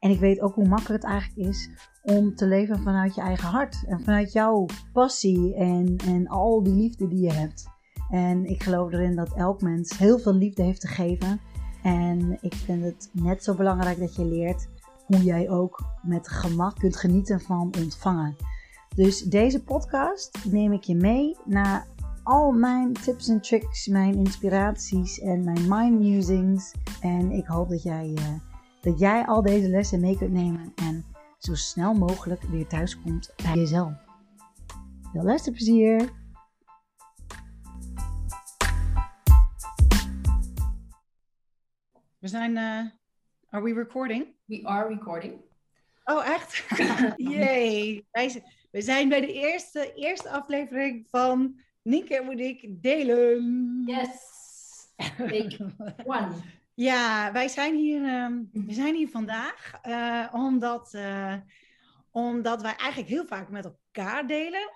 En ik weet ook hoe makkelijk het eigenlijk is om te leven vanuit je eigen hart. En vanuit jouw passie en, en al die liefde die je hebt. En ik geloof erin dat elk mens heel veel liefde heeft te geven. En ik vind het net zo belangrijk dat je leert hoe jij ook met gemak kunt genieten van ontvangen. Dus deze podcast neem ik je mee naar al mijn tips en tricks, mijn inspiraties en mijn mind musings. En ik hoop dat jij, uh, dat jij al deze lessen mee kunt nemen en zo snel mogelijk weer thuis komt bij jezelf. Veel luisterplezier! We zijn. Uh, are we recording? We are recording. Oh, echt? Jee. Wij, we zijn bij de eerste, eerste aflevering van Nienke en Monique delen. Yes. Take one. Ja, wij zijn hier, uh, we zijn hier vandaag uh, omdat, uh, omdat wij eigenlijk heel vaak met elkaar delen.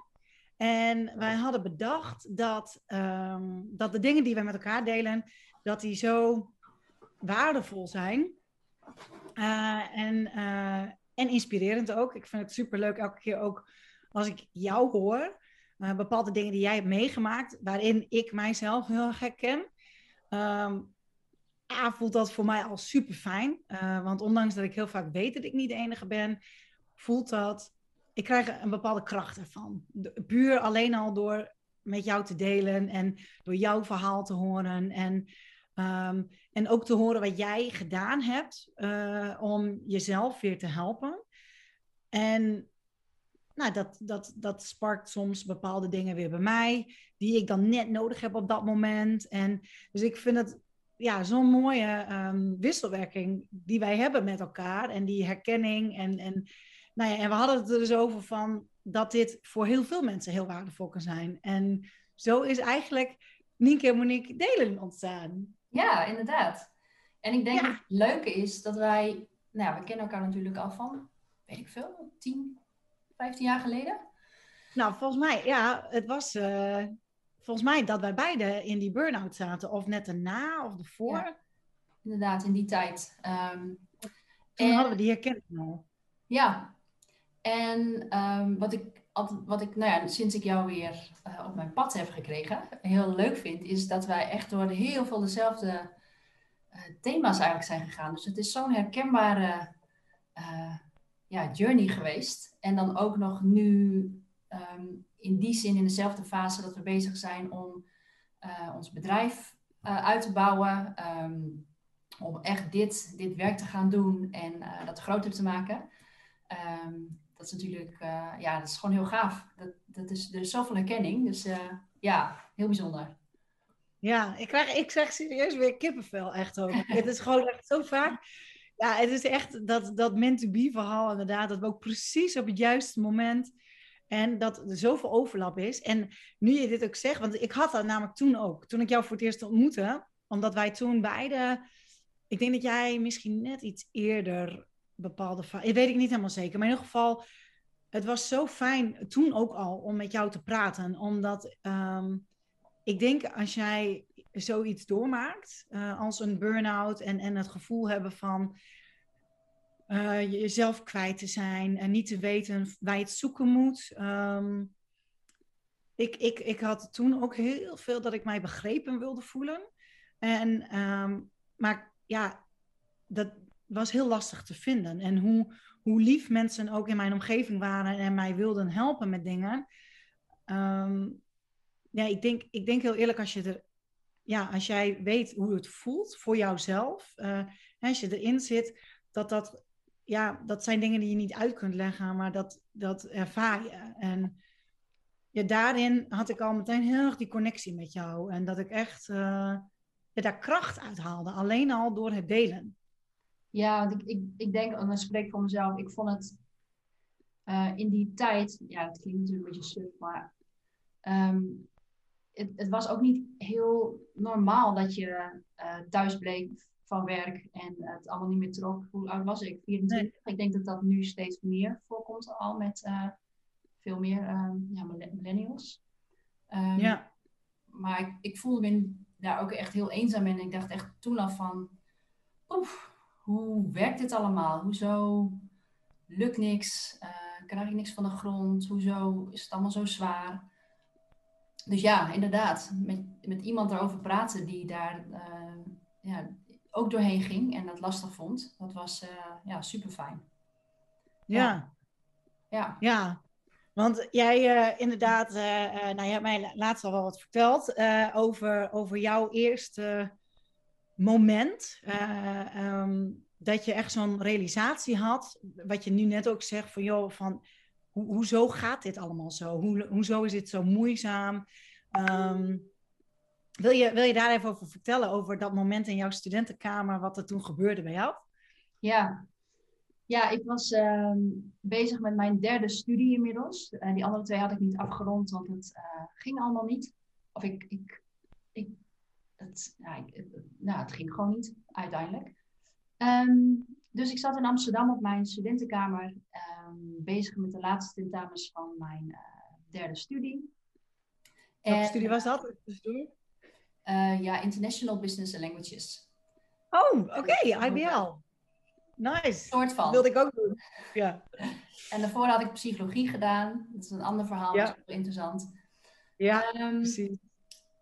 En wij hadden bedacht dat, um, dat de dingen die wij met elkaar delen, dat die zo waardevol zijn. Uh, en, en inspirerend ook. Ik vind het super leuk elke keer ook als ik jou hoor. bepaalde dingen die jij hebt meegemaakt, waarin ik mijzelf heel erg herken. Um, Voelt dat voor mij al super fijn. Uh, want ondanks dat ik heel vaak weet dat ik niet de enige ben, voelt dat. Ik krijg een bepaalde kracht ervan. De, puur alleen al door met jou te delen en door jouw verhaal te horen. En, um, en ook te horen wat jij gedaan hebt uh, om jezelf weer te helpen. En nou, dat, dat, dat sparkt soms bepaalde dingen weer bij mij, die ik dan net nodig heb op dat moment. En dus ik vind het ja, zo'n mooie um, wisselwerking die wij hebben met elkaar en die herkenning. En, en, nou ja, en we hadden het er dus over van dat dit voor heel veel mensen heel waardevol kan zijn. En zo is eigenlijk Nienke en Monique delen ontstaan. Ja, inderdaad. En ik denk ja. dat het leuke is dat wij, nou ja, we kennen elkaar natuurlijk al van, weet ik veel, 10, 15 jaar geleden. Nou, volgens mij, ja, het was uh, volgens mij dat wij beide in die burn-out zaten. Of net erna of ervoor. Ja, inderdaad, in die tijd. Um, Toen en, hadden we die herkenning al. Ja. En um, wat ik, wat ik nou ja, sinds ik jou weer uh, op mijn pad heb gekregen, heel leuk vind, is dat wij echt door heel veel dezelfde uh, thema's eigenlijk zijn gegaan. Dus het is zo'n herkenbare uh, ja, journey geweest. En dan ook nog nu um, in die zin in dezelfde fase dat we bezig zijn om uh, ons bedrijf uh, uit te bouwen. Um, om echt dit, dit werk te gaan doen en uh, dat groter te maken. Um, dat is natuurlijk, ja, dat is gewoon heel gaaf. Dat, dat is, er is zoveel herkenning. Dus ja, heel bijzonder. Ja, ik krijg, ik zeg serieus weer kippenvel echt ook. het is gewoon echt zo vaak. Ja, het is echt dat, dat meant-to-be verhaal inderdaad. Dat we ook precies op het juiste moment en dat er zoveel overlap is. En nu je dit ook zegt, want ik had dat namelijk toen ook. Toen ik jou voor het eerst ontmoette. Omdat wij toen beide... Ik denk dat jij misschien net iets eerder bepaalde... Weet ik niet helemaal zeker. Maar in ieder geval, het was zo fijn toen ook al om met jou te praten. Omdat um, ik denk als jij zoiets doormaakt uh, als een burn-out en, en het gevoel hebben van uh, jezelf kwijt te zijn en niet te weten waar je het zoeken moet. Um, ik, ik, ik had toen ook heel veel dat ik mij begrepen wilde voelen. En, um, maar ja, dat was heel lastig te vinden. En hoe, hoe lief mensen ook in mijn omgeving waren en mij wilden helpen met dingen. Um, ja, ik denk, ik denk heel eerlijk als je er, ja, als jij weet hoe het voelt voor jouzelf, uh, als je erin zit, dat dat ja, dat zijn dingen die je niet uit kunt leggen, maar dat, dat ervaar je. En ja, daarin had ik al meteen heel erg die connectie met jou. En dat ik echt uh, ja, daar kracht uit haalde, alleen al door het delen. Ja, want ik, ik, ik denk, en dan spreek ik voor mezelf, ik vond het eh, in die tijd, ja, het klinkt natuurlijk een beetje suf, maar ehm, het, het, was ook niet heel normaal dat je uh, thuis bleef van werk en het allemaal niet meer trok. Hoe oud was ik? 24. Ik denk dat dat nu steeds meer voorkomt al met uh, veel meer uh, ja, millennials. Um, ja. Maar ik, ik voelde me daar ook echt heel eenzaam in. En ik dacht echt toen al van, oef, hoe werkt dit allemaal? Hoezo lukt niks? Uh, krijg ik niks van de grond? Hoezo is het allemaal zo zwaar? Dus ja, inderdaad, met, met iemand erover praten die daar ja, ook doorheen ging en dat lastig vond, dat was uh, ja, super fijn. Ja. ja. Ja. Want jij uh, inderdaad, nou, je hebt mij laatst al wel wat verteld over, over jouw eerste moment. Um, dat je echt zo'n realisatie had, wat je nu net ook zegt, van joh, van ho hoezo gaat dit allemaal zo? Hoe, hoezo is dit zo moeizaam? Um, wil, je, wil je daar even over vertellen, over dat moment in jouw studentenkamer, wat er toen gebeurde bij jou? Ja, ja ik was uh, bezig met mijn derde studie inmiddels. Die andere twee had ik niet afgerond, want het uh, ging allemaal niet. Of ik, ik, ik, het, ja, ik, nou, het ging gewoon niet, uiteindelijk. Um, dus ik zat in Amsterdam op mijn studentenkamer, um, bezig met de laatste tentamens van mijn uh, derde studie. Welke studie was dat? Uh, ja, International Business and Languages. Oh, oké, okay, IBL. Nice. Soort van. Dat wilde ik ook doen. Ja. En daarvoor had ik psychologie gedaan. Dat is een ander verhaal, ja. dat is heel interessant. Ja, um, precies.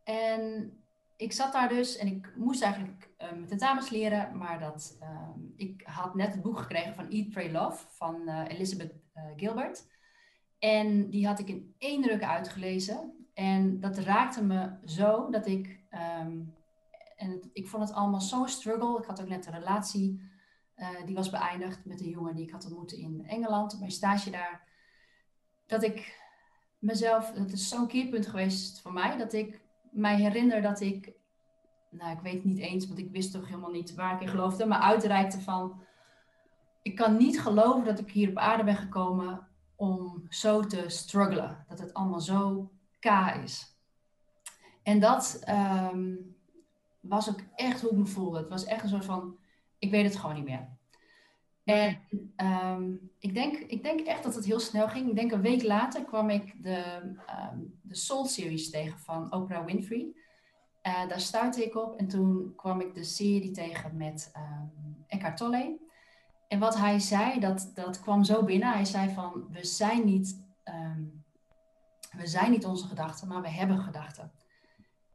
En ik zat daar dus en ik moest eigenlijk um, tentamens leren, maar dat, um, ik had net het boek gekregen van Eat, Pray, Love van uh, Elizabeth uh, Gilbert. En die had ik in één ruk uitgelezen. En dat raakte me zo dat ik, um, en ik vond het allemaal zo'n struggle. Ik had ook net een relatie, uh, die was beëindigd met een jongen die ik had ontmoet in Engeland, op mijn stage daar. Dat ik mezelf, het is zo'n keerpunt geweest voor mij, dat ik mij herinner dat ik, nou ik weet niet eens, want ik wist toch helemaal niet waar ik in geloofde, maar uitreikte van, ik kan niet geloven dat ik hier op aarde ben gekomen om zo te struggelen. Dat het allemaal zo K is. En dat um, was ook echt hoe ik me voelde. Het was echt een soort van, ik weet het gewoon niet meer. En um, ik, denk, ik denk echt dat het heel snel ging. Ik denk een week later kwam ik de, um, de Soul Series tegen van Oprah Winfrey. Uh, daar stuitte ik op en toen kwam ik de serie tegen met um, Eckhart Tolle. En wat hij zei, dat, dat kwam zo binnen. Hij zei van, we zijn niet, we zijn niet onze gedachten, maar we hebben gedachten.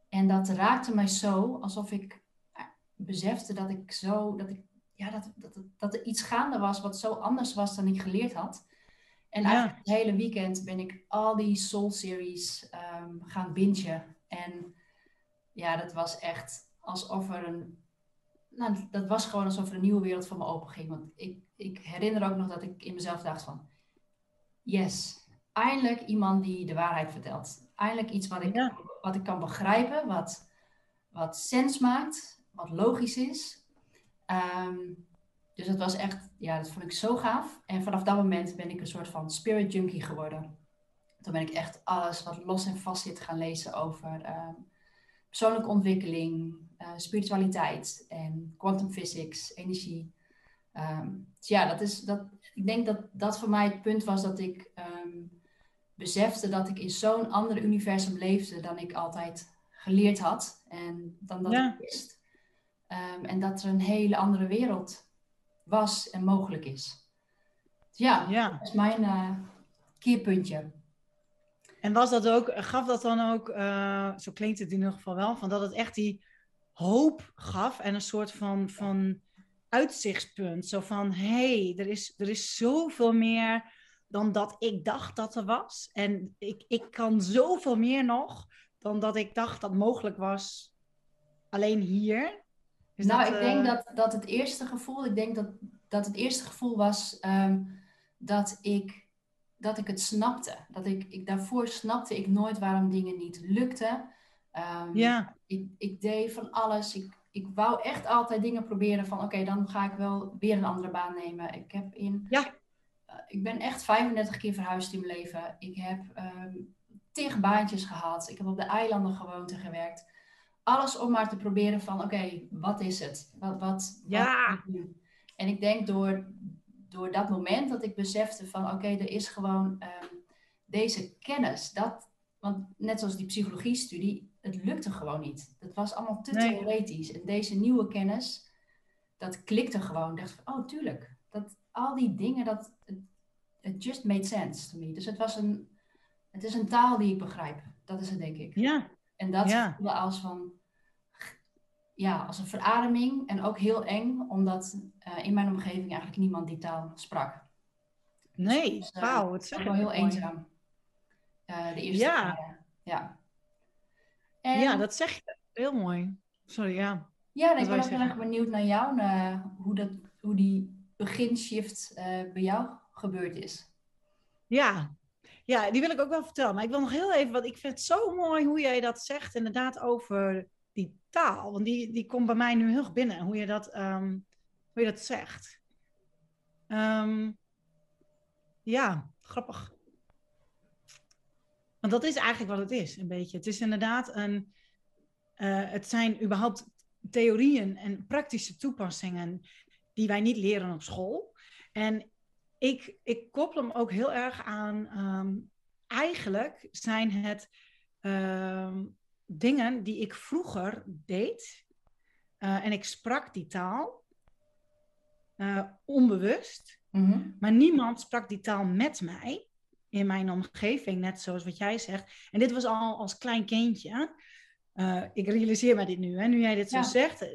En dat raakte mij zo, alsof ik eh, besefte dat ik zo, dat ik ja, dat, dat, dat er iets gaande was wat zo anders was dan ik geleerd had. En ja. eigenlijk het hele weekend ben ik al die Soul Series um, gaan bingen. En ja, dat was echt alsof er een. Nou, dat was gewoon alsof er een nieuwe wereld voor me open ging. Want ik, ik herinner ook nog dat ik in mezelf dacht van... Yes, eindelijk iemand die de waarheid vertelt. Eindelijk iets wat ik, ja. Wat ik kan begrijpen, wat, wat sens maakt, wat logisch is. Um, dus dat was echt, ja, dat vond ik zo gaaf. En vanaf dat moment ben ik een soort van spirit junkie geworden. Toen ben ik echt alles wat los en vast zit gaan lezen over um, persoonlijke ontwikkeling, uh, spiritualiteit en quantum physics, energie. Um, dus ja, dat is, dat, ik denk dat dat voor mij het punt was dat ik besefte dat ik in zo'n ander universum leefde dan ik altijd geleerd had en dan dat ja. ik wist. Um, en dat er een hele andere wereld was en mogelijk is. Ja, ja. dat is mijn uh, keerpuntje. En was dat ook, gaf dat dan ook, uh, zo klinkt het in ieder geval wel, van dat het echt die hoop gaf en een soort van, van uitzichtspunt. Zo van, hé, hey, er, is, er is zoveel meer dan dat ik dacht dat er was. En ik, ik kan zoveel meer nog dan dat ik dacht dat mogelijk was alleen hier nou, ik denk eh, dat, dat het eerste gevoel, ik denk dat, dat het eerste gevoel was um, dat, ik, dat ik het snapte. Dat ik, ik daarvoor snapte ik nooit waarom dingen niet lukten. Um, ja. ik, ik deed van alles. Ik, ik wou echt altijd dingen proberen van oké, okay, dan ga ik wel weer een andere baan nemen. Ik heb in, ja. Ik ben echt 35 keer verhuisd in mijn leven. Ik heb um, tig baantjes gehad. Ik heb op de eilanden gewoond en gewerkt. Alles om maar te proberen van, oké, wat is het? Wat, wat, ja. en ik denk door, door dat moment dat ik besefte van, oké, er is gewoon ehm, deze kennis. Dat, want net zoals die psychologie-studie, het lukte gewoon niet. Dat was allemaal te theoretisch. En deze nieuwe kennis, dat klikte gewoon. Ik dacht van, oh, tuurlijk. Dat, al die dingen, dat, it just made sense to me. Dus het was een, het is een taal die ik begrijp. Dat is het, denk ik. Ja. En dat ja. voelde als van, ja, als een verademing en ook heel eng, omdat uh, in mijn omgeving eigenlijk niemand die taal sprak. Nee, dus, uh, wauw, het is wel heel eenzaam. Uh, de eerste ja. jaren. Ja. En, ja, dat zeg je heel mooi. Sorry, ja. Ja, ik ben ook heel erg benieuwd naar jou, naar hoe, dat, hoe die beginshift bij jou gebeurd is. Ja. ja, die wil ik ook wel vertellen. Maar ik wil nog heel even, want ik vind het zo mooi hoe jij dat zegt, inderdaad, over die taal. Want die, die komt bij mij nu heel binnen, hoe je dat, um, hoe je dat zegt. Um, ja, grappig. Want dat is eigenlijk wat het is, een beetje. Het is inderdaad een. Uh, het zijn überhaupt theorieën en praktische toepassingen die wij niet leren op school. En ik, ik koppel hem ook heel erg aan. Um, eigenlijk zijn het um, dingen die ik vroeger deed. Uh, en ik sprak die taal. Uh, onbewust. Mm-hmm. Maar niemand sprak die taal met mij. In mijn omgeving, net zoals wat jij zegt. En dit was al als klein kindje. Uh, ik realiseer me dit nu, hè, nu jij dit ja. zo zegt.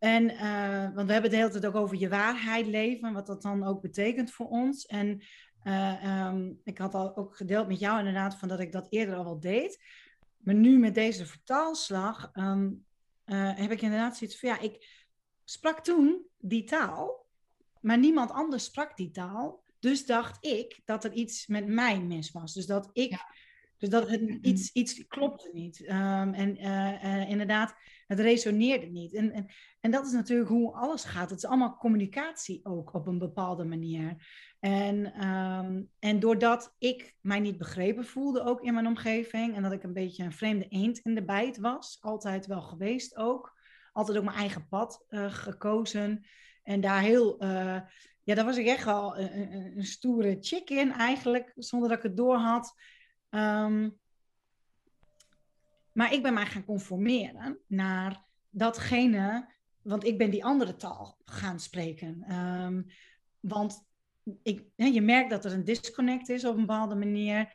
En, uh, want we hebben het de hele tijd ook over je waarheid leven, wat dat dan ook betekent voor ons. En uh, um, ik had al ook gedeeld met jou inderdaad van dat ik dat eerder al wel deed. Maar nu met deze vertaalslag um, uh, heb ik inderdaad zoiets van, ja, ik sprak toen die taal, maar niemand anders sprak die taal. Dus dacht ik dat er iets met mij mis was. Dus dat ik... Dus dat het iets, iets klopte niet. Um, en uh, inderdaad, het resoneerde niet. En, en, en dat is natuurlijk hoe alles gaat. Het is allemaal communicatie ook op een bepaalde manier. En, um, en doordat ik mij niet begrepen voelde ook in mijn omgeving en dat ik een beetje een vreemde eend in de bijt was, altijd wel geweest ook, altijd ook mijn eigen pad uh, gekozen en daar heel, ja, daar was ik echt wel een, een, een, stoere chick in eigenlijk, zonder dat ik het door had. Um, maar ik ben mij gaan conformeren naar datgene, want ik ben die andere taal gaan spreken. Um, want ik, je merkt dat er een disconnect is op een bepaalde manier.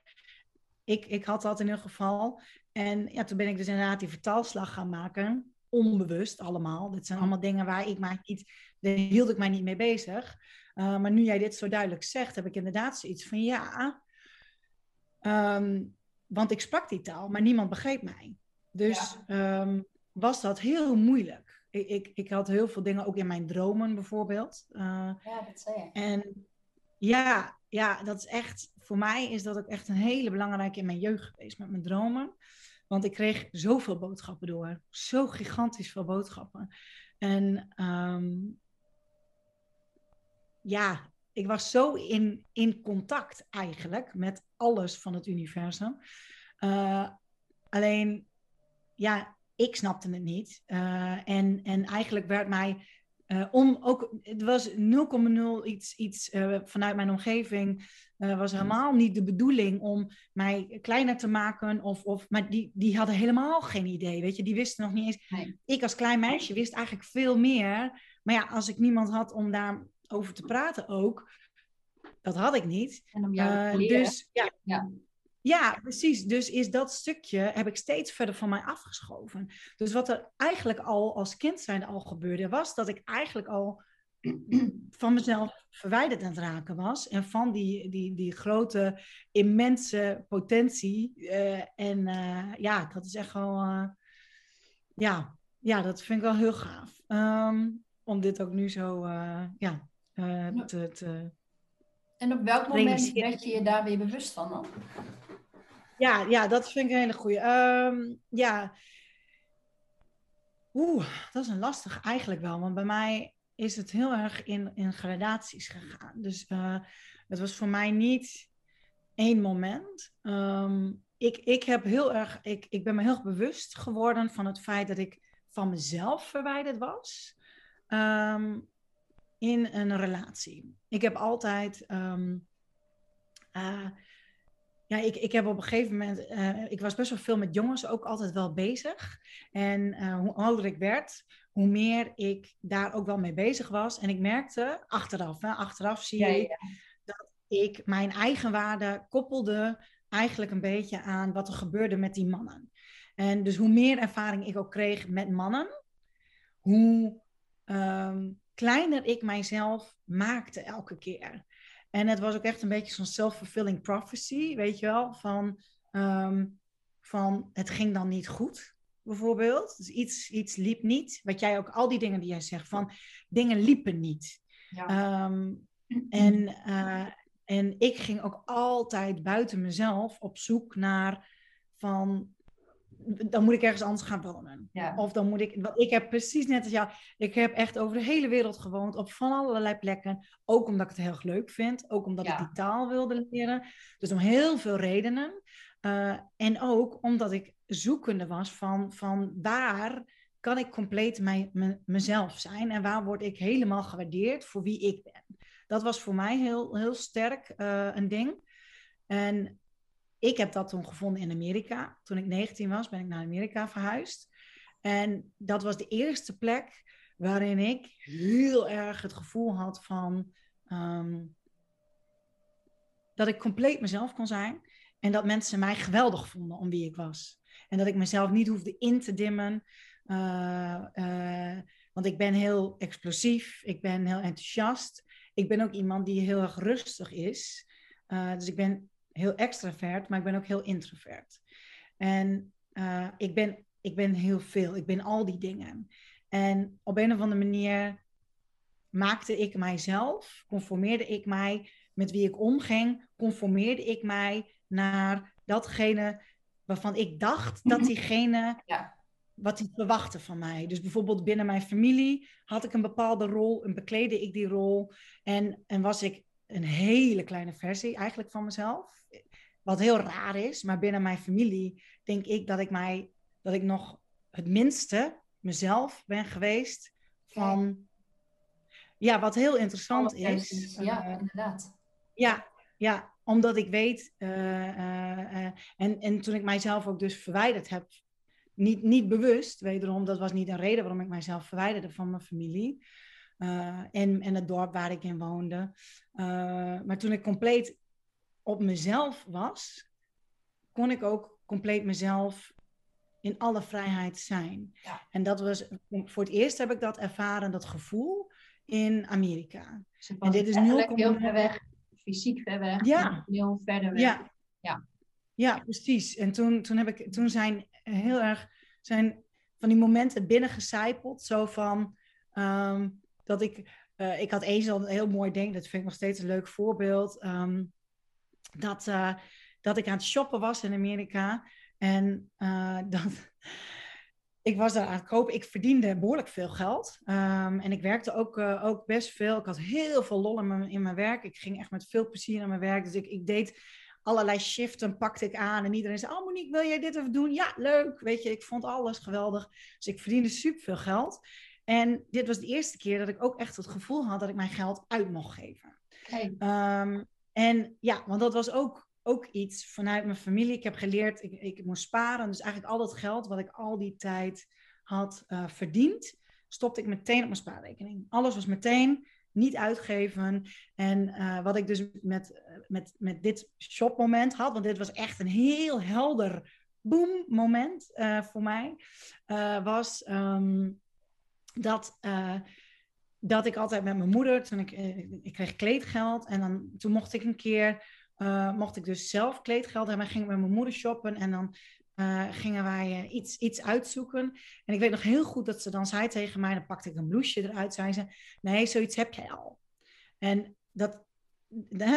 Ik, ik had dat in ieder geval. En ja, toen ben ik dus inderdaad die vertaalslag gaan maken. Onbewust allemaal. Dit zijn allemaal dingen waar ik mij niet, daar hield ik mij niet mee bezig. Uh, maar nu jij dit zo duidelijk zegt, heb ik inderdaad zoiets van ja. Um, want ik sprak die taal, maar niemand begreep mij. Dus ja. um, was dat heel moeilijk. Ik, ik, ik, had heel veel dingen ook in mijn dromen bijvoorbeeld. Uh, ja, dat zei je. En ja, ja, dat is echt, voor mij is dat ook echt een hele belangrijke in mijn jeugd geweest met mijn dromen. Want ik kreeg zoveel boodschappen door. Zo gigantisch veel boodschappen. En um, ja, ik was zo in, in contact eigenlijk met alles van het universum. Uh, alleen, ja, ik snapte het niet. Uh, en, en eigenlijk werd mij uh, om ook, het was 0,0 iets, iets uh, vanuit mijn omgeving, uh, was helemaal niet de bedoeling om mij kleiner te maken. Of, of, maar die, die hadden helemaal geen idee, weet je, die wisten nog niet eens. Nee. Ik als klein meisje wist eigenlijk veel meer. Maar ja, als ik niemand had om daarover te praten ook, dat had ik niet. En om jou te leren. Dus ja, ja. Ja, precies. Dus is dat stukje heb ik steeds verder van mij afgeschoven. Dus wat er eigenlijk al als kind zijn al gebeurde, was dat ik eigenlijk al van mezelf verwijderd aan het raken was. En van die, die, die grote, immense potentie. Uh, en uh, ja, dat is echt wel. Uh, ja, ja, dat vind ik wel heel gaaf. Um, om dit ook nu zo ja, te, te. En op welk moment werd je je daar weer bewust van dan? Ja, ja, dat vind ik een hele goede. Um, ja. Oeh, dat is een lastig eigenlijk wel. Want bij mij is het heel erg in, in gradaties gegaan. Dus uh, Het was voor mij niet één moment. Ehm, ik, ik, heb heel erg, ik, ik ben me heel erg bewust geworden van het feit dat ik van mezelf verwijderd was ehm, in een relatie. Ik heb altijd. Ehm, eh, ja, ik, ik heb op een gegeven moment, uh, ik was best wel veel met jongens ook altijd wel bezig. En uh, hoe ouder ik werd, hoe meer ik daar ook wel mee bezig was. En ik merkte achteraf, hè, achteraf zie ja, ik ja. dat ik mijn eigen waarde koppelde eigenlijk een beetje aan wat er gebeurde met die mannen. En dus hoe meer ervaring ik ook kreeg met mannen, hoe um, kleiner ik mijzelf maakte elke keer. En het was ook echt een beetje zo'n self-fulfilling prophecy, weet je wel, van, um, van het ging dan niet goed, bijvoorbeeld. Dus iets, iets liep niet, wat jij ook, al die dingen die jij zegt, van dingen liepen niet. Ja. Um, en, uh, en ik ging ook altijd buiten mezelf op zoek naar van dan moet ik ergens anders gaan wonen. Of dan moet ik, want ik heb precies net als jou, ik heb echt over de hele wereld gewoond, op van allerlei plekken. Ook omdat ik het heel erg leuk vind, ook omdat ik die taal wilde leren. Dus om heel veel redenen. Uh, en ook omdat ik zoekende was van, van waar kan ik compleet mij, me, mezelf zijn en waar word ik helemaal gewaardeerd voor wie ik ben. Dat was voor mij heel, heel sterk uh, een ding. En ik heb dat toen gevonden in Amerika. Toen ik 19 was, ben ik naar Amerika verhuisd. En dat was de eerste plek waarin ik heel erg het gevoel had van um, dat ik compleet mezelf kon zijn. En dat mensen mij geweldig vonden om wie ik was. En dat ik mezelf niet hoefde in te dimmen. Uh, uh, want ik ben heel explosief, ik ben heel enthousiast. Ik ben ook iemand die heel erg rustig is. Uh, dus ik ben heel extravert, maar ik ben ook heel introvert. En uh, ik, ben, ik ben heel veel, ik ben al die dingen. En op een of andere manier maakte ik mijzelf, conformeerde ik mij met wie ik omging, conformeerde ik mij naar datgene waarvan ik dacht dat mhm. diegene ja. wat hij verwachtte van mij. Dus bijvoorbeeld binnen mijn familie had ik een bepaalde rol en bekleedde ik die rol en, en was ik een hele kleine versie eigenlijk van mezelf. Wat heel raar is, maar binnen mijn familie denk ik dat ik mij dat ik nog het minste mezelf ben geweest van ja, wat heel interessant is. Ja, uh, inderdaad. Ja, ja, omdat ik weet, uh, uh, en, en toen ik mijzelf ook dus verwijderd heb, niet, niet bewust, wederom, dat was niet een reden waarom ik mijzelf verwijderde van mijn familie en, en het dorp waar ik in woonde. maar toen ik compleet op mezelf was, kon ik ook compleet mezelf in alle vrijheid zijn. Ja. En dat was, voor het eerst heb ik dat ervaren, dat gevoel in Amerika. en dit is nu heel ver weg, fysiek ver weg, ja. heel verder weg. Ja, ja. ja precies. En toen, toen, heb ik, toen zijn heel erg zijn van die momenten binnengecijpeld, zo van um, dat ik, uh, ik had eens al een heel mooi ding, dat vind ik nog steeds een leuk voorbeeld. Um, dat, uh, dat ik aan het shoppen was in Amerika. En uh, dat, ik was daar aan het kopen. Ik verdiende behoorlijk veel geld. Um, en ik werkte ook, ook best veel. Ik had heel veel lol in mijn, in mijn werk. Ik ging echt met veel plezier naar mijn werk. Dus ik, ik deed allerlei shiften, pakte ik aan. En iedereen zei, oh Monique, wil jij dit even doen? Ja, leuk. Weet je, ik vond alles geweldig. Dus ik verdiende super veel geld. En dit was de eerste keer dat ik ook echt het gevoel had dat ik mijn geld uit mocht geven. Um, en ja, want dat was ook, ook iets vanuit mijn familie. Ik heb geleerd, ik, ik moest sparen. Dus eigenlijk al dat geld wat ik al die tijd had uh, verdiend, stopte ik meteen op mijn spaarrekening. Alles was meteen niet uitgeven. En uh, wat ik dus met, met, met dit shopmoment had, want dit was echt een heel helder boom moment uh, voor mij, was um, dat dat ik altijd met mijn moeder, toen ik, eh, ik kreeg kleedgeld en dan, toen mocht ik een keer, uh, mocht ik dus zelf kleedgeld hebben en ging ik met mijn moeder shoppen en dan gingen wij iets, iets uitzoeken. En ik weet nog heel goed dat ze dan zei tegen mij, dan pakte ik een blouseje eruit, zei ze, nee, zoiets heb jij al. En dat,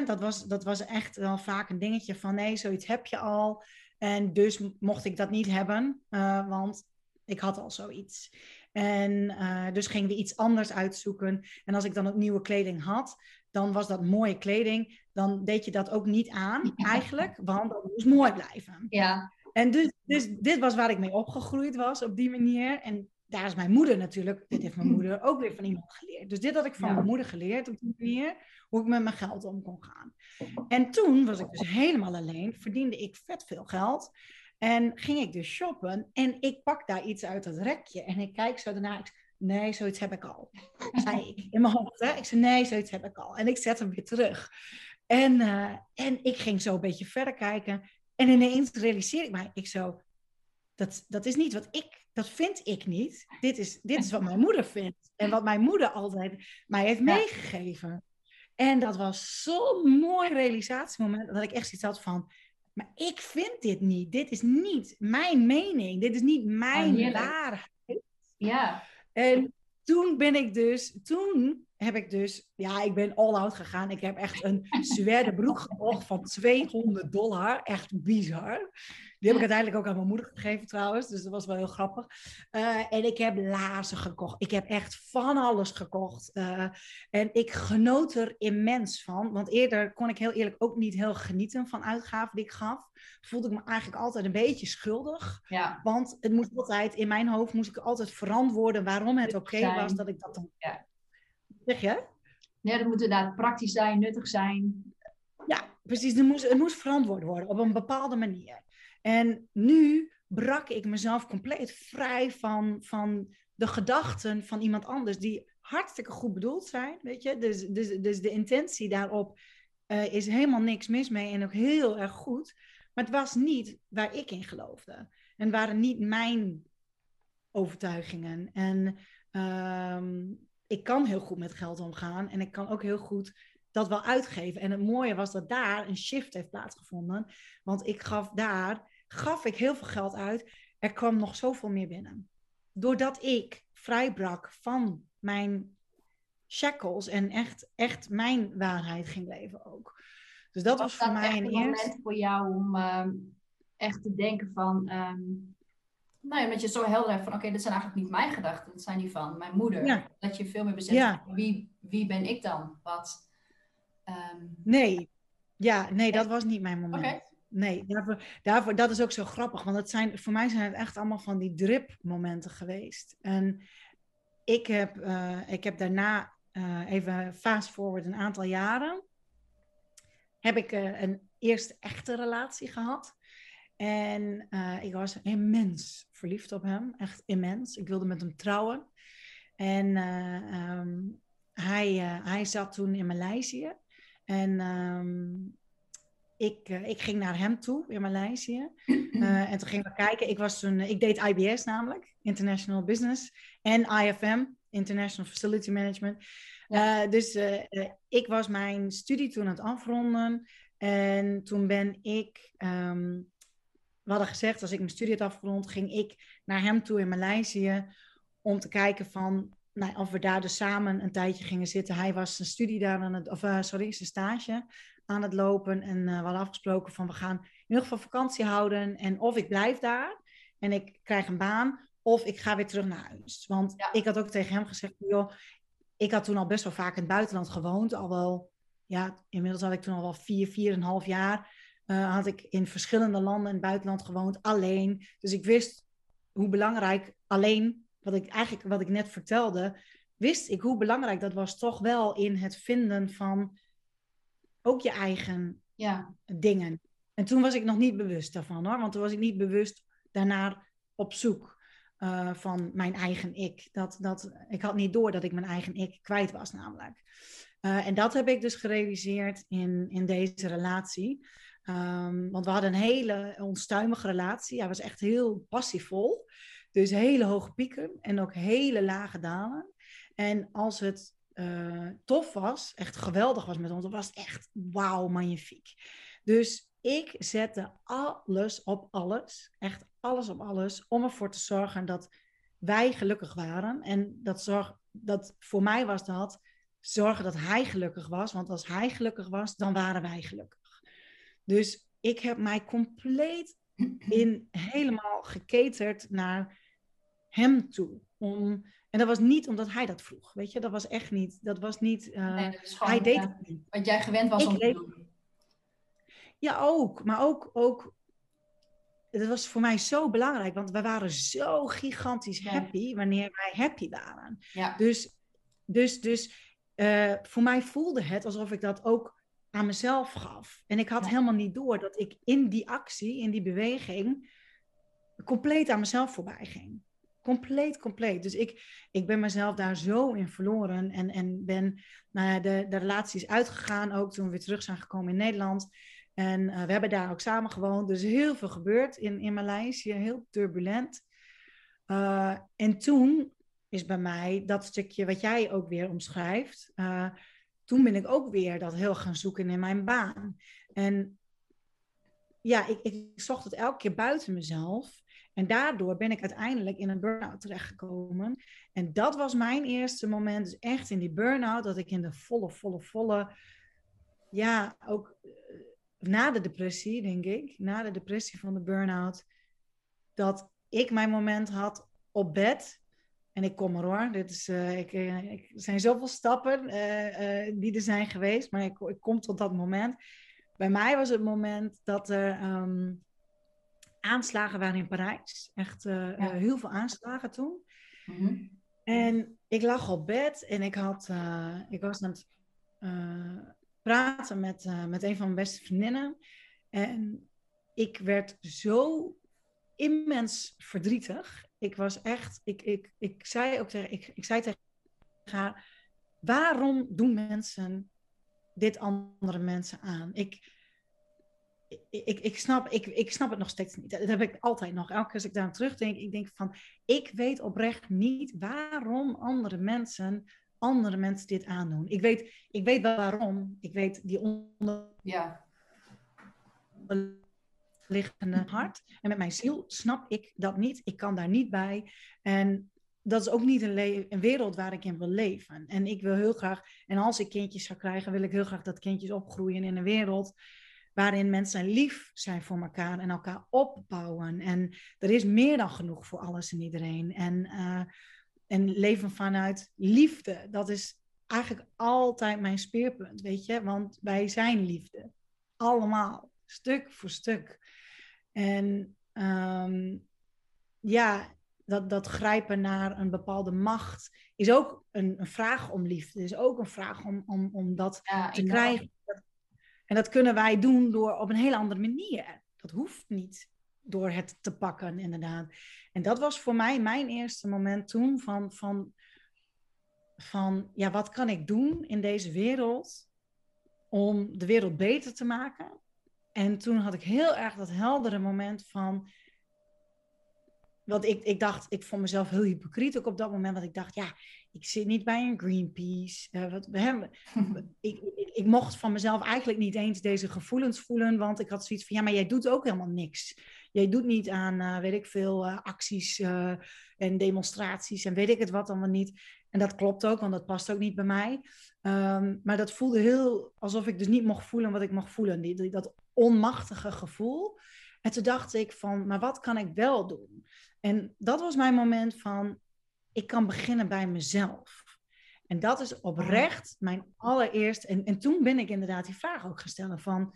dat, was, dat was echt wel vaak een dingetje van, nee, zoiets heb je al. En dus mocht ik dat niet hebben, want ik had al zoiets. En uh, dus gingen we iets anders uitzoeken. En als ik dan ook nieuwe kleding had, dan was dat mooie kleding. Dan deed je dat ook niet aan, eigenlijk, want dat moest mooi blijven. Ja. En dus, dus dit was waar ik mee opgegroeid was op die manier. En daar is mijn moeder natuurlijk, dit heeft mijn moeder ook weer van iemand geleerd. Dus dit had ik van mijn moeder geleerd op die manier, hoe ik met mijn geld om kon gaan. En toen was ik dus helemaal alleen, verdiende ik vet veel geld. En ging ik dus shoppen en ik pak daar iets uit het rekje en ik kijk zo daarna. Ik, nee, zoiets heb ik al. Zei ik in mijn hoofd. Hè? Ik zei, nee, zoiets heb ik al. En ik zet hem weer terug. En, uh, en ik ging zo een beetje verder kijken. En ineens realiseer ik mij, ik zo, dat, dat is niet wat ik, dat vind ik niet. Dit is, dit is wat mijn moeder vindt. En wat mijn moeder altijd mij heeft meegegeven. En dat was zo'n mooi realisatiemoment, dat ik echt iets had van, maar ik vind dit niet. Dit is niet mijn mening. Dit is niet mijn oh, waarheid. Ja. En toen ben ik dus, toen heb ik dus, ja, ik ben all out gegaan. Ik heb echt een suède broek gekocht van 200 dollar. Echt bizar. Die heb ik uiteindelijk ook aan mijn moeder gegeven trouwens. Dus dat was wel heel grappig. Uh, en ik heb lazen gekocht. Ik heb echt van alles gekocht. Uh, en ik genoot er immens van. Want eerder kon ik heel eerlijk ook niet heel genieten van uitgaven die ik gaf. Voelde ik me eigenlijk altijd een beetje schuldig. Ja. Want het moest altijd, in mijn hoofd moest ik altijd verantwoorden waarom het oké okay was dat ik dat dan... Ja. Zeg je? Ja, dat moet inderdaad praktisch zijn, nuttig zijn. Ja, precies. Het moest, het moest verantwoord worden op een bepaalde manier. En nu brak ik mezelf compleet vrij van, van de gedachten van iemand anders die hartstikke goed bedoeld zijn, weet je. Dus, dus, dus de intentie daarop uh, is helemaal niks mis mee en ook heel erg goed. Maar het was niet waar ik in geloofde. En waren niet mijn overtuigingen. En uh, ik kan heel goed met geld omgaan en ik kan ook heel goed dat wel uitgeven. En het mooie was dat daar een shift heeft plaatsgevonden. Want ik gaf daar, gaf ik heel veel geld uit. Er kwam nog zoveel meer binnen. Doordat ik vrijbrak van mijn shackles en echt, echt mijn waarheid ging leven ook. Dus dat was, was voor mij een eerste moment voor jou om uh, echt te denken van... Um, nou ja, dat je zo helder hebt van... oké, okay, dit zijn eigenlijk niet mijn gedachten. Dat zijn die van mijn moeder. Ja. Dat je veel meer beseft ja. wie, wie ben ik dan? Wat... Um... Nee. Ja, nee, dat was niet mijn moment. Okay. Nee, daarvoor, daarvoor, dat is ook zo grappig. Want het zijn, voor mij zijn het echt allemaal van die drip-momenten geweest. En ik heb, uh, ik heb daarna, uh, even fast forward een aantal jaren, heb ik uh, een eerste echte relatie gehad. En ik was immens verliefd op hem, echt immens. Ik wilde met hem trouwen. En um, hij, hij zat toen in Maleisië. En um, ik, ik ging naar hem toe in Maleisië. En toen gingen we kijken. Ik, was toen, ik deed IBS namelijk, International Business. En IFM, International Facility Management. Ja. Dus ik was mijn studie toen aan het afronden. En toen ben ik... Um, we hadden gezegd, als ik mijn studie had afgerond, ging ik naar hem toe in Maleisië. Om te kijken van, nou, of we daar dus samen een tijdje gingen zitten. Hij was zijn studie daar aan het, of sorry, zijn stage aan het lopen. En uh, we hadden afgesproken van we gaan in ieder geval vakantie houden. En of ik blijf daar en ik krijg een baan, of ik ga weer terug naar huis. Want ja. ik had ook tegen hem gezegd, joh, ik had toen al best wel vaak in het buitenland gewoond. Al wel, ja, inmiddels had ik toen al wel vier, vier en een half jaar. Uh, had ik in verschillende landen in het buitenland gewoond, alleen. Dus ik wist hoe belangrijk alleen, wat ik eigenlijk wat ik net vertelde, wist ik hoe belangrijk dat was toch wel in het vinden van ook je eigen ja. dingen. En toen was ik nog niet bewust daarvan hoor, want toen was ik niet bewust daarnaar op zoek uh, van mijn eigen ik. Dat, dat, ik had niet door dat ik mijn eigen ik kwijt was namelijk. Uh, en dat heb ik dus gerealiseerd in, in deze relatie. Um, want we hadden een hele onstuimige relatie. Hij was echt heel passievol. Dus hele hoge pieken en ook hele lage dalen. En als het uh, tof was, echt geweldig was met ons, was het echt wauw, magnifiek. Dus ik zette alles op alles, echt alles op alles, om ervoor te zorgen dat wij gelukkig waren. En dat, zorg, dat voor mij was dat zorgen dat hij gelukkig was, want als hij gelukkig was, dan waren wij gelukkig. Dus ik heb mij compleet in helemaal geketerd naar hem toe. om. En dat was niet omdat hij dat vroeg, weet je, dat was echt niet. Dat was niet. Uh, nee, dat gewoon, hij deed het niet. Wat jij gewend was ik om te doen. Ja, ook. Maar ook, ook dat was voor mij zo belangrijk, want we waren zo gigantisch happy wanneer wij happy waren. Ja. Dus, dus, dus uh, voor mij voelde het alsof ik dat ook aan mezelf gaf. En ik had helemaal niet door dat ik in die actie, in die beweging, compleet aan mezelf voorbij ging. Compleet, compleet. Dus ik, ik ben mezelf daar zo in verloren en, en ben nou ja, de, de relaties uitgegaan, ook toen we weer terug zijn gekomen in Nederland. En uh, we hebben daar ook samen gewoond. Dus heel veel gebeurd in, in Maleisië, heel turbulent. Uh, en toen is bij mij dat stukje wat jij ook weer omschrijft. Uh, toen ben ik ook weer dat heel gaan zoeken in mijn baan. En ja, ik, ik zocht het elke keer buiten mezelf. En daardoor ben ik uiteindelijk in een burn-out terechtgekomen. En dat was mijn eerste moment, dus echt in die burn-out, dat ik in de volle, volle, volle, ja, ook na de depressie, denk ik, na de depressie van de burn-out, dat ik mijn moment had op bed. En ik kom er hoor. Dit is, uh, ik, uh, ik, er zijn zoveel stappen uh, die er zijn geweest, maar ik, ik, kom tot dat moment. Bij mij was het moment dat er um, aanslagen waren in Parijs. Echt ja. heel veel aanslagen toen. Mm -hmm. En ik lag op bed en ik, had, ik was aan het praten met, met een van mijn beste vriendinnen. En ik werd zo immens verdrietig. Ik was echt, ik, ik, ik zei ook tegen, ik, ik zei tegen haar, waarom doen mensen dit andere mensen aan? Ik, ik, ik, snap, ik, ik snap het nog steeds niet. Dat heb ik altijd nog. Elke keer als ik daar aan terugdenk, ik denk van, ik weet oprecht niet waarom andere mensen andere mensen dit aandoen. Ik weet, ik weet wel waarom. Ik weet die onder... Ja. Liggende hart. En met mijn ziel snap ik dat niet. Ik kan daar niet bij. En dat is ook niet een, een, wereld waar ik in wil leven. En ik wil heel graag, en als ik kindjes zou krijgen, wil ik heel graag dat kindjes opgroeien in een wereld waarin mensen lief zijn voor elkaar en elkaar opbouwen. En er is meer dan genoeg voor alles en iedereen. En uh, en leven vanuit liefde. Dat is eigenlijk altijd mijn speerpunt, weet je. Want wij zijn liefde. Allemaal. Stuk voor stuk. En um, ja, dat, dat grijpen naar een bepaalde macht is ook een, een vraag om liefde. Is ook een vraag om, om, om dat te krijgen. En dat kunnen wij doen door op een hele andere manier. Dat hoeft niet door het te pakken, inderdaad. En dat was voor mij mijn eerste moment toen van, van, van ja, wat kan ik doen in deze wereld om de wereld beter te maken? En toen had ik heel erg dat heldere moment van, want ik, ik dacht, ik vond mezelf heel hypocriet ook op dat moment, want ik dacht, ja, ik zit niet bij een Greenpeace. Uh, wat, we hebben, ik, ik, ik, mocht van mezelf eigenlijk niet eens deze gevoelens voelen, want ik had zoiets van, ja, maar jij doet ook helemaal niks. Jij doet niet aan, uh, weet ik veel, uh, acties en demonstraties en weet ik het wat dan niet. En dat klopt ook, want dat past ook niet bij mij. Um, maar dat voelde heel alsof ik dus niet mocht voelen wat ik mocht voelen. Die, die, dat onmachtige gevoel. En toen dacht ik van, maar wat kan ik wel doen? En dat was mijn moment van, ik kan beginnen bij mezelf. En dat is oprecht mijn allereerste. En, en toen ben ik inderdaad die vraag ook gesteld van,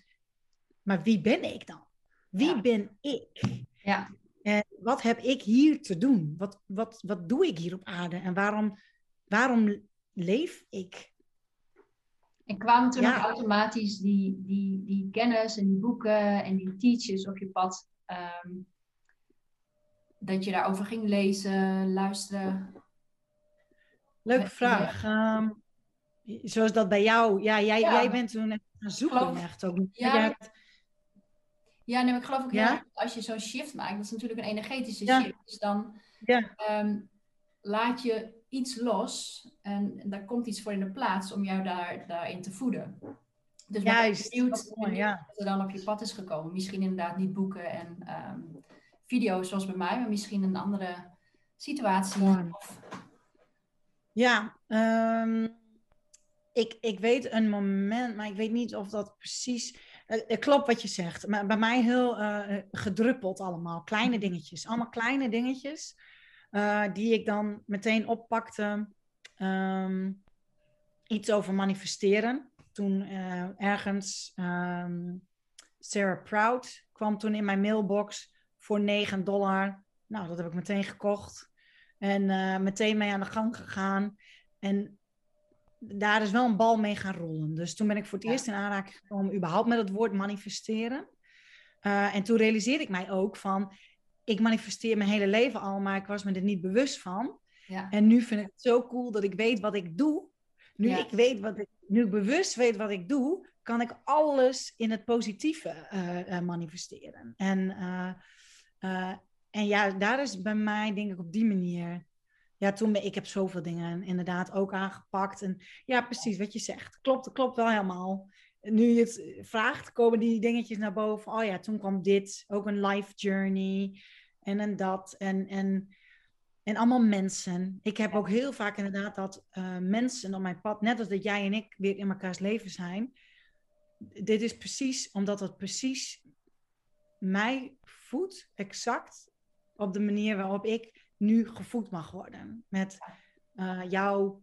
maar wie ben ik dan? Wie ben ik? Ja. En wat heb ik hier te doen? Wat, wat, wat doe ik hier op aarde? En waarom, waarom leef ik? En kwamen toen ook automatisch die, die, die kennis en die boeken en die teachers op je pad um, dat je daarover ging lezen, luisteren? Leuke vraag. Um, zoals dat bij jou, ja, jij, jij bent toen gaan zoeken geloof, echt ook. Ja, ja nee, ik geloof ook ja? als je zo'n shift maakt, dat is natuurlijk een energetische shift. Dus dan um, laat je iets los en daar komt iets voor in de plaats om jou daar, daarin te voeden. Dus Juist, benieuwd, benieuwd ja. wat er dan op je pad is gekomen. Misschien inderdaad niet boeken en um, video's zoals bij mij, maar misschien een andere situatie. Ja, um, ik, ik weet een moment, maar ik weet niet of dat precies. Het klopt wat je zegt. Maar bij mij heel uh, gedruppeld allemaal. Kleine dingetjes. Allemaal kleine dingetjes. Eh, die ik dan meteen oppakte. Ehm, iets over manifesteren. Toen eh, ergens ehm, Sarah Proud kwam toen in mijn mailbox voor 9 dollar. Nou, dat heb ik meteen gekocht. En uh, meteen mee aan de gang gegaan. En daar is wel een bal mee gaan rollen. Dus toen ben ik voor het eerst in aanraking gekomen, überhaupt met het woord manifesteren. Uh, en toen realiseerde ik mij ook van, ik manifesteer mijn hele leven al, maar ik was me er niet bewust van. Ja. En nu vind ik het zo cool dat ik weet wat ik doe. Nu ik weet wat ik, nu ik bewust weet wat ik doe, kan ik alles in het positieve uh, manifesteren. En, en ja, daar is bij mij denk ik op die manier ja, toen ben, ik heb zoveel dingen inderdaad ook aangepakt. En ja, precies wat je zegt. Klopt, klopt wel helemaal. Nu je het vraagt, komen die dingetjes naar boven. Oh ja, toen kwam dit. Ook een life journey. En een dat. En, en, en allemaal mensen. Ik heb ook heel vaak inderdaad dat uh, mensen op mijn pad, net als dat jij en ik weer in elkaars leven zijn. Dit is precies omdat het precies mij voedt, exact op de manier waarop ik nu gevoed mag worden. Met uh, jouw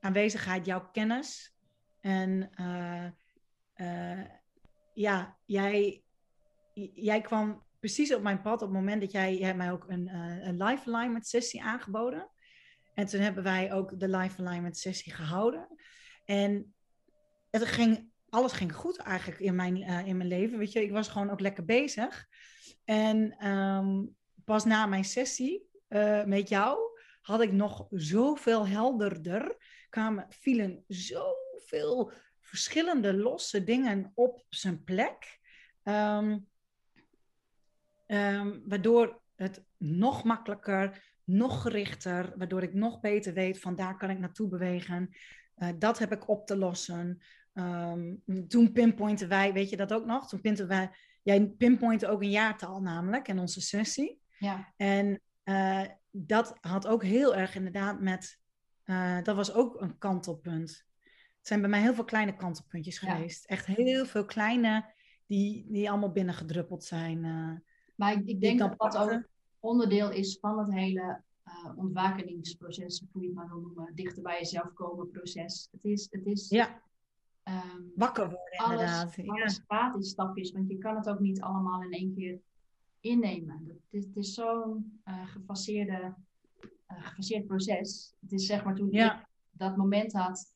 aanwezigheid, jouw kennis. En uh, ja, jij, jij kwam precies op mijn pad op het moment dat jij, mij ook een, een live alignment sessie aangeboden. En toen hebben wij ook de live alignment sessie gehouden. En het ging, alles ging goed eigenlijk in mijn, in mijn leven. Weet je, ik was gewoon ook lekker bezig. En um, pas na mijn sessie uh, met jou had ik nog zoveel helderder. Kwamen, vielen zoveel verschillende losse dingen op zijn plek. Um, um, waardoor het nog makkelijker, nog gerichter, waardoor ik nog beter weet van daar kan ik naartoe bewegen. Uh, dat heb ik op te lossen. Um, toen pinpointen wij, weet je dat ook nog? Toen pinten wij, jij pinpointte ook een jaartal namelijk in onze sessie. Ja. En uh, dat had ook heel erg inderdaad met, uh, dat was ook een kantelpunt. Het zijn bij mij heel veel kleine kantelpuntjes geweest. Echt heel veel kleine die, die allemaal binnengedruppeld zijn. Maar ik, ik denk dat dat ook onderdeel is van het hele uh, ontwakeningsproces, hoe je het maar wil noemen, dichter bij jezelf komen proces. Het is, het is ja. Um, wakker worden alles, inderdaad. Alles ja. gaat in stapjes, want je kan het ook niet allemaal in één keer innemen. Het is, het is zo'n uh, gefaseerde, uh, gefaseerd proces. Het is zeg maar toen ik dat moment had,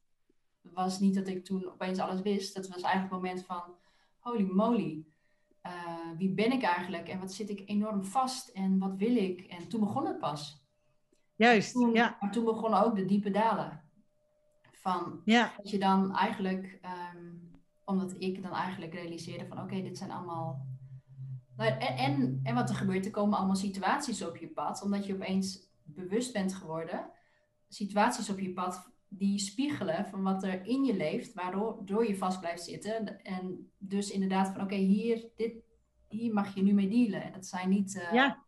was niet dat ik toen opeens alles wist. Dat was eigenlijk het moment van, holy moly, uh, wie ben ik eigenlijk en wat zit ik enorm vast en wat wil ik? En toen begon het pas. Juist, toen, ja. Maar toen begonnen ook de diepe dalen. Van ja. dat je dan eigenlijk, um, omdat ik dan eigenlijk realiseerde van oké, okay, dit zijn allemaal nou, en, en, en, wat er gebeurt, er komen allemaal situaties op je pad, omdat je opeens bewust bent geworden. Situaties op je pad die spiegelen van wat er in je leeft, waardoor je vast blijft zitten. En dus inderdaad van oké, hier, dit, hier mag je nu mee dealen. En dat zijn niet. Uh, ja.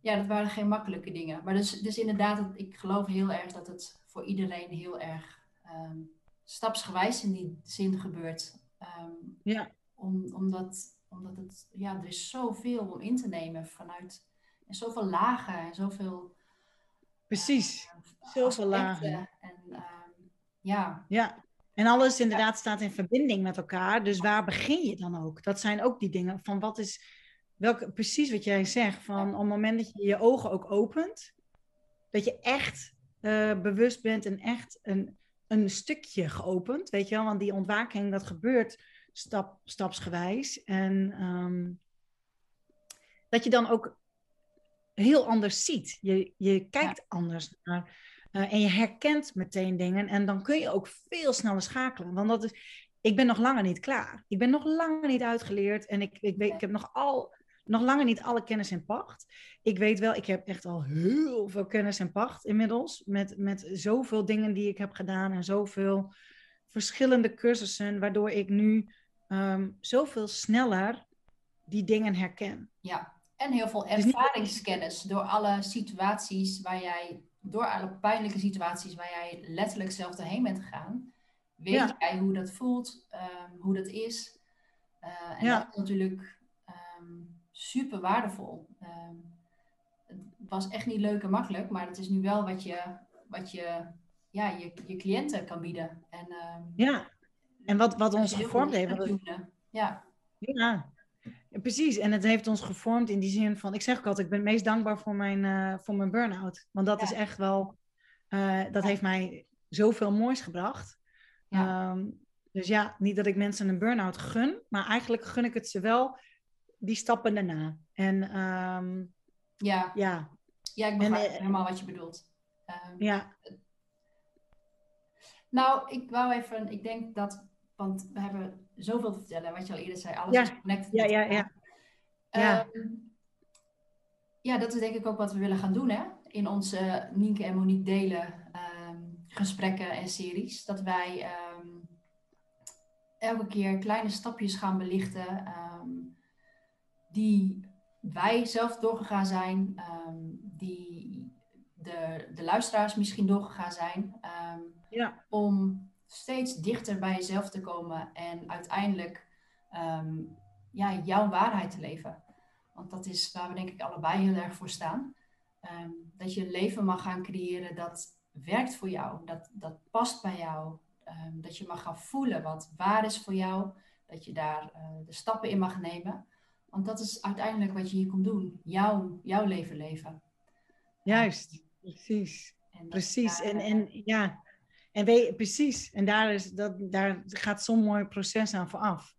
Ja, dat waren geen makkelijke dingen. Maar dus, dus inderdaad, ik geloof heel erg dat het voor iedereen heel erg um, stapsgewijs in die zin gebeurt. Um, ja. Om, omdat omdat het, ja, er is zoveel om in te nemen vanuit, en zoveel lagen en zoveel... Precies, uh, zoveel lagen. En, uh, ja. ja, en alles inderdaad staat in verbinding met elkaar. Dus waar begin je dan ook? Dat zijn ook die dingen van wat is, welke, precies wat jij zegt, van op het moment dat je je ogen ook opent, dat je echt uh, bewust bent en echt een, een stukje geopend, weet je wel, want die ontwaking, dat gebeurt stap, stapsgewijs. En um, dat je dan ook heel anders ziet. Je, je kijkt ja. anders naar. Uh, en je herkent meteen dingen. En dan kun je ook veel sneller schakelen. Want dat is, ik ben nog langer niet klaar. Ik ben nog langer niet uitgeleerd. En ik, ik, weet, ik heb nog, al, nog langer niet alle kennis in pacht. Ik weet wel, ik heb echt al heel veel kennis in pacht inmiddels. Met, met zoveel dingen die ik heb gedaan. En zoveel verschillende cursussen. Waardoor ik nu um, zoveel sneller die dingen herken. Ja, en heel veel ervaringskennis door alle situaties waar jij, door alle pijnlijke situaties waar jij letterlijk zelf doorheen bent gegaan, weet ja. jij hoe dat voelt, um, hoe dat is. Uh, en ja. dat is natuurlijk um, super waardevol. het was echt niet leuk en makkelijk, maar het is nu wel wat je, wat je, ja, je, je cliënten kan bieden. En, ehm, ja, en wat, wat ons gevormd heeft. Ja, Ja, precies. En het heeft ons gevormd in die zin van, ik zeg ook altijd, ik ben het meest dankbaar voor mijn, eh, voor mijn burn-out. Want dat Ja. is echt wel, eh, dat heeft mij zoveel moois gebracht. Ja. Ehm, dus ja, niet dat ik mensen een burn-out gun, maar eigenlijk gun ik het ze wel die stappen daarna. En ehm, ja. ja, ja, ik begrijp eh, helemaal wat je bedoelt. Ehm, ja, Nou, ik wou even, ik denk dat, want we hebben zoveel te vertellen, wat je al eerder zei, alles Ja. is connected. Ja, ja, elkaar. Ja. Ehm, ja, dat is denk ik ook wat we willen gaan doen, hè? In onze Nienke en Monique delen ehm, gesprekken en series. Dat wij ehm, elke keer kleine stapjes gaan belichten die wij zelf doorgegaan zijn, die de, de luisteraars misschien doorgegaan zijn. ja, om steeds dichter bij jezelf te komen en uiteindelijk ehm, ja, jouw waarheid te leven. Want dat is waar we denk ik allebei heel erg voor staan. Ehm, dat je een leven mag gaan creëren dat werkt voor jou, dat, dat past bij jou. Ehm, dat je mag gaan voelen wat waar is voor jou. Dat je daar eh, de stappen in mag nemen. Want dat is uiteindelijk wat je hier komt doen. Jouw, jouw leven leven. juist. Precies. En Precies. daar, En, eh, en ja, en weet, precies. En daar, is, dat, daar gaat zo'n mooi proces aan vooraf.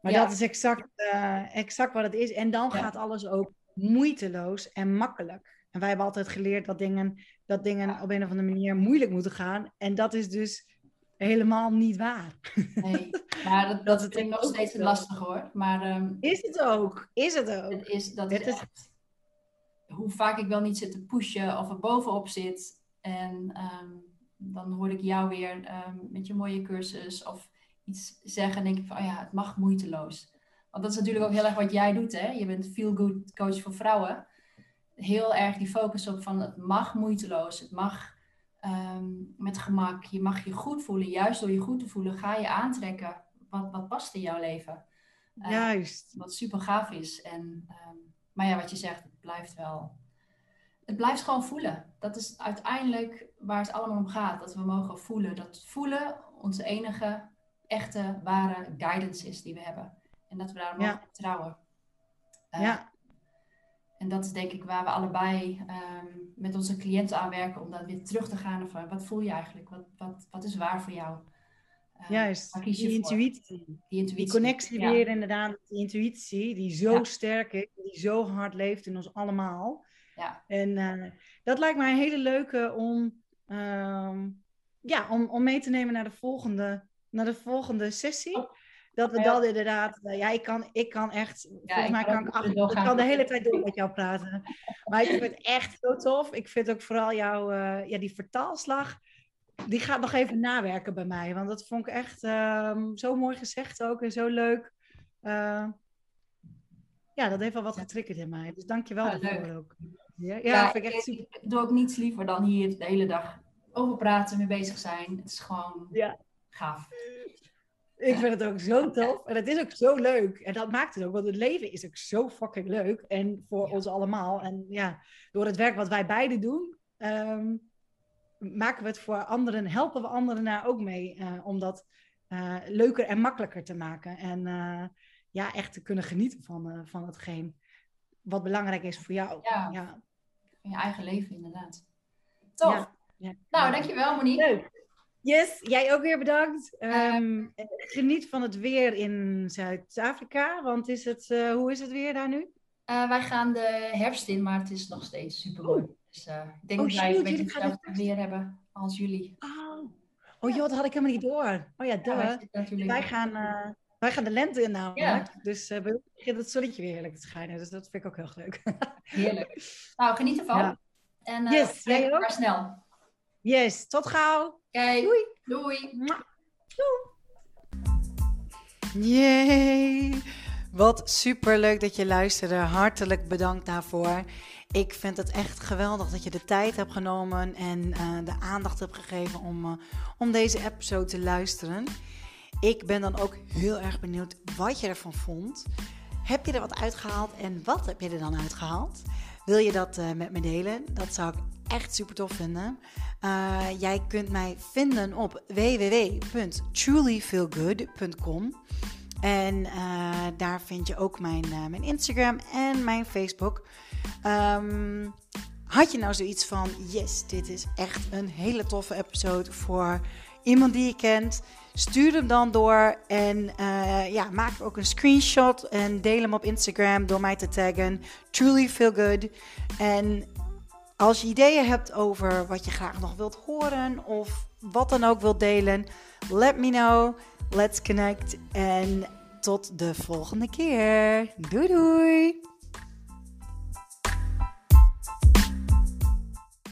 Maar Ja. dat is exact, eh, exact wat het is. En dan Ja. gaat alles ook moeiteloos en makkelijk. En wij hebben altijd geleerd dat dingen, dat dingen op een of andere manier moeilijk moeten gaan. En dat is dus helemaal niet waar. Nee, maar dat, Dat ik nog steeds lastig hoor. Maar ehm, Is het ook? Is het ook? het is, dat Het is is- hoe vaak ik wel niet zit te pushen of er bovenop zit. En ehm, dan hoor ik jou weer ehm, met je mooie cursus of iets zeggen. En denk ik van, oh ja, het mag moeiteloos. Want dat is natuurlijk ook heel erg wat jij doet. Hè? Je bent feel-good coach voor vrouwen. Heel erg die focus op van het mag moeiteloos. Het mag ehm, met gemak. Je mag je goed voelen. Juist door je goed te voelen ga je aantrekken wat, wat past in jouw leven. Eh, Juist. wat super gaaf is. En, ehm, maar ja, wat je zegt, het blijft wel. Het blijft gewoon voelen. Dat is uiteindelijk waar het allemaal om gaat. Dat we mogen voelen. Dat voelen onze enige echte, ware guidance is die we hebben. En dat we daar mogen Ja. vertrouwen. Eh, Ja, En dat is denk ik waar we allebei ehm, met onze cliënten aan werken. Om dan weer terug te gaan van wat voel je eigenlijk? Wat, wat, wat is waar voor jou? Eh, juist. Die intuïtie. Die intuïtie. Die connectie Ja. weer inderdaad, die intuïtie, die zo Ja. sterk is, die zo hard leeft in ons allemaal. Ja. En eh, dat lijkt mij een hele leuke om, ehm, ja, om, om mee te nemen naar de volgende, naar de volgende sessie. Oh. Dat we Ja. dan inderdaad, eh, ja, ik kan, ik kan echt, volgens ik mij kan ik, acht, uren ik kan de hele tijd door met jou praten. Maar ik vind het echt zo tof. Ik vind ook vooral jouw, eh, ja, die vertaalslag, die gaat nog even nawerken bij mij. Want dat vond ik echt ehm, zo mooi gezegd ook en zo leuk. Ja, dat heeft wel wat getriggerd in mij. Dus dank je wel Ah, daarvoor ook. Ja, ja, vind ik echt ik, super. ik doe ook niets liever dan hier de hele dag over praten, mee bezig zijn. Het is gewoon Ja. gaaf. Ik vind het ook zo tof. En het is ook zo leuk. En dat maakt het ook. Want het leven is ook zo fucking leuk. En voor Ja. ons allemaal. En ja, door het werk wat wij beiden doen, ehm, maken we het voor anderen, helpen we anderen daar ook mee. eh, om dat eh, leuker en makkelijker te maken. En eh, ja, echt te kunnen genieten van, van hetgeen wat belangrijk is voor jou. Ja. ja. Van je eigen leven, inderdaad. Tof. Ja, ja. Nou, dankjewel Monique. Leuk. Yes, jij ook weer bedankt. Ehm, geniet van het weer in Zuid-Afrika. Want is het, eh, hoe is het weer daar nu? Eh, wij gaan de herfst in, maar het is nog steeds super mooi. Dus eh, ik denk Oh, dat wij een beetje hetzelfde weer hebben als jullie. Oh, oh joh, dat had ik helemaal niet door. Oh ja, Ja, duh. wij natuurlijk... wij, gaan, wij gaan de lente in namelijk. Dus uh, begint het zonnetje weer heerlijk te schijnen. Dus dat vind ik ook heel leuk. Heerlijk. Nou, geniet ervan. Ja. En uh, Yes, jij ook? snel. Yes, tot gauw. Kijk, Doei. doei. Mwah. Yay! Wat super leuk dat je luisterde. Hartelijk bedankt daarvoor. Ik vind het echt geweldig dat je de tijd hebt genomen en uh, de aandacht hebt gegeven om, uh, om deze episode te luisteren. Ik ben dan ook heel erg benieuwd wat je ervan vond. Heb je er wat uitgehaald en wat heb je er dan uitgehaald? Wil je dat uh, met me delen? Dat zou ik echt super tof vinden. Uh, jij kunt mij vinden op www.trulyfeelgood.com. En uh, daar vind je ook mijn, Instagram en mijn Facebook. Um, had je nou zoiets van: yes, dit is echt een hele toffe episode voor iemand die je kent? Stuur hem dan door en uh, ja, maak ook een screenshot en deel hem op Instagram door mij te taggen. Truly feel good. En als je ideeën hebt over wat je graag nog wilt horen of wat dan ook wilt delen, let me know. Let's connect en tot de volgende keer. Doei doei!